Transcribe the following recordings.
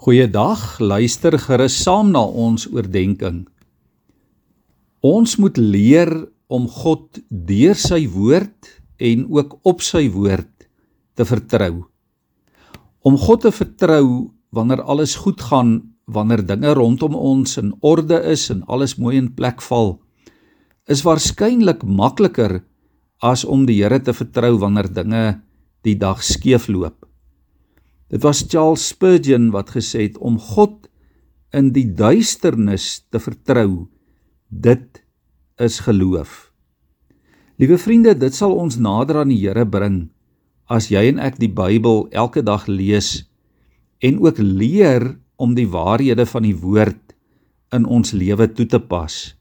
Goeiedag, luister gerus saam na ons oordeenking. Ons moet leer om God deur sy woord en ook op sy woord te vertrou. Om God te vertrou wanneer alles goed gaan, wanneer dinge rondom ons in orde is en alles mooi in plek val, is waarskynlik makliker as om die Here te vertrou wanneer dinge die dag skeefloop. Dit was Charles Spurgeon wat gesê het om God in die duisternis te vertrou. Dit is geloof. Liewe vriende, dit sal ons nader aan die Here bring as jy en ek die Bybel elke dag lees en ook leer om die waarhede van die woord in ons lewe toe te pas.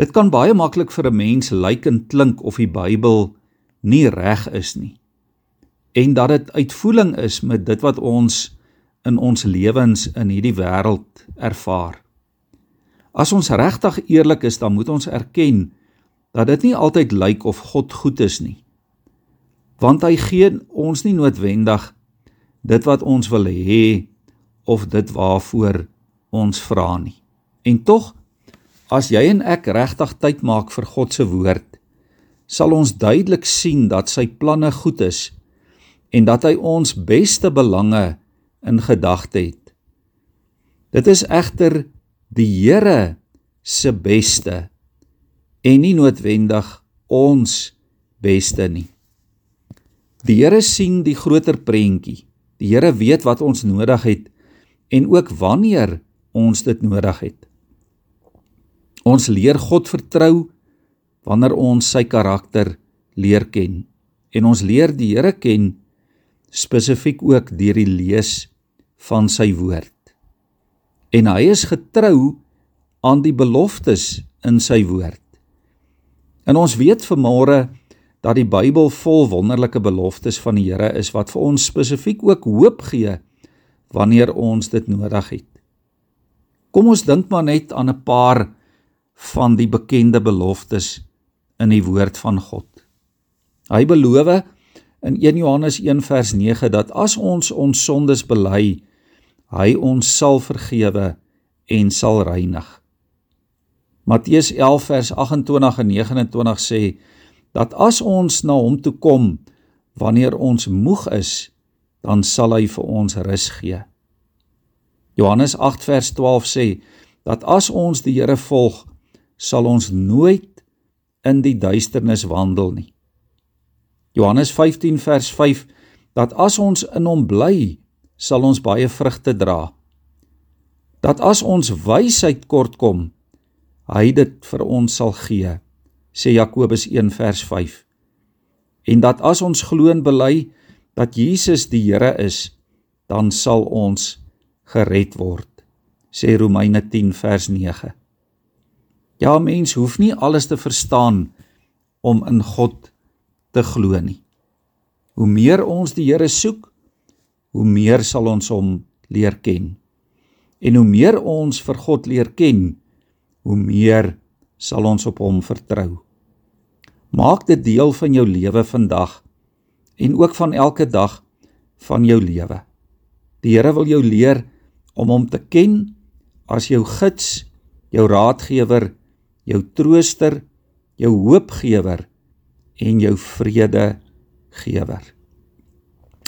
Dit kan baie maklik vir 'n mens lyk en klink of die Bybel nie reg is nie en dat dit uitvoering is met dit wat ons in ons lewens in hierdie wêreld ervaar. As ons regtig eerlik is, dan moet ons erken dat dit nie altyd lyk of God goed is nie. Want hy gee ons nie noodwendig dit wat ons wil hê of dit waarvoor ons vra nie. En tog as jy en ek regtig tyd maak vir God se woord, sal ons duidelik sien dat sy planne goed is en dat hy ons beste belange in gedagte het. Dit is egter die Here se beste en nie noodwendig ons beste nie. Die Here sien die groter prentjie. Die Here weet wat ons nodig het en ook wanneer ons dit nodig het. Ons leer God vertrou wanneer ons sy karakter leer ken en ons leer die Here ken spesifiek ook deur die lees van sy woord. En hy is getrou aan die beloftes in sy woord. En ons weet vanmôre dat die Bybel vol wonderlike beloftes van die Here is wat vir ons spesifiek ook hoop gee wanneer ons dit nodig het. Kom ons dink maar net aan 'n paar van die bekende beloftes in die woord van God. Hy beloof in 1 Johannes 1 vers 9 dat as ons ons sondes bely, hy ons sal vergewe en sal reinig. Matteus 11 vers 28 en 29 sê dat as ons na hom toe kom wanneer ons moeg is, dan sal hy vir ons rus gee. Johannes 8 vers 12 sê dat as ons die Here volg, sal ons nooit in die duisternis wandel nie. Johannes 15 vers 5 dat as ons in hom bly, sal ons baie vrugte dra. Dat as ons wysheid kortkom, hy dit vir ons sal gee, sê Jakobus 1 vers 5. En dat as ons glo en bely dat Jesus die Here is, dan sal ons gered word, sê Romeine 10 vers 9. Ja, mens hoef nie alles te verstaan om in God te glo nie. Hoe meer ons die Here soek, hoe meer sal ons hom leer ken. En hoe meer ons vir God leer ken, hoe meer sal ons op hom vertrou. Maak dit deel van jou lewe vandag en ook van elke dag van jou lewe. Die Here wil jou leer om hom te ken as jou gids, jou raadgewer, jou trooster, jou hoopgewer en jou vredegewer.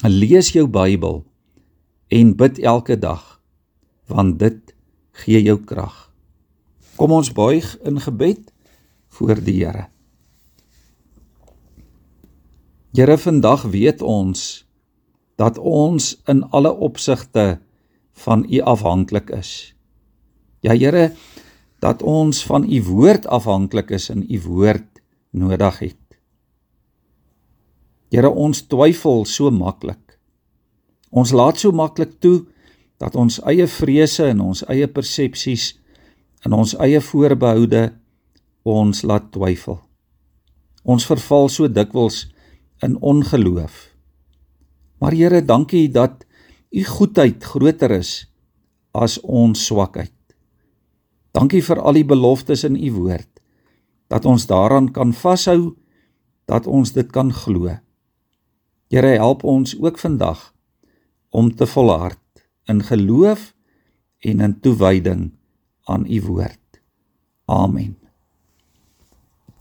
Lees jou Bybel en bid elke dag want dit gee jou krag. Kom ons buig in gebed voor die Here. Here vandag weet ons dat ons in alle opsigte van U afhanklik is. Ja Here, dat ons van U woord afhanklik is en U woord nodig het. Here ons twyfel so maklik. Ons laat so maklik toe dat ons eie vrese en ons eie persepsies en ons eie voorbehoude ons laat twyfel. Ons verval so dikwels in ongeloof. Maar Here, dankie dat u goedheid groter is as ons swakheid. Dankie vir al die beloftes in u woord dat ons daaraan kan vashou dat ons dit kan glo. Here help ons ook vandag om te volhard in geloof en in toewyding aan u woord. Amen.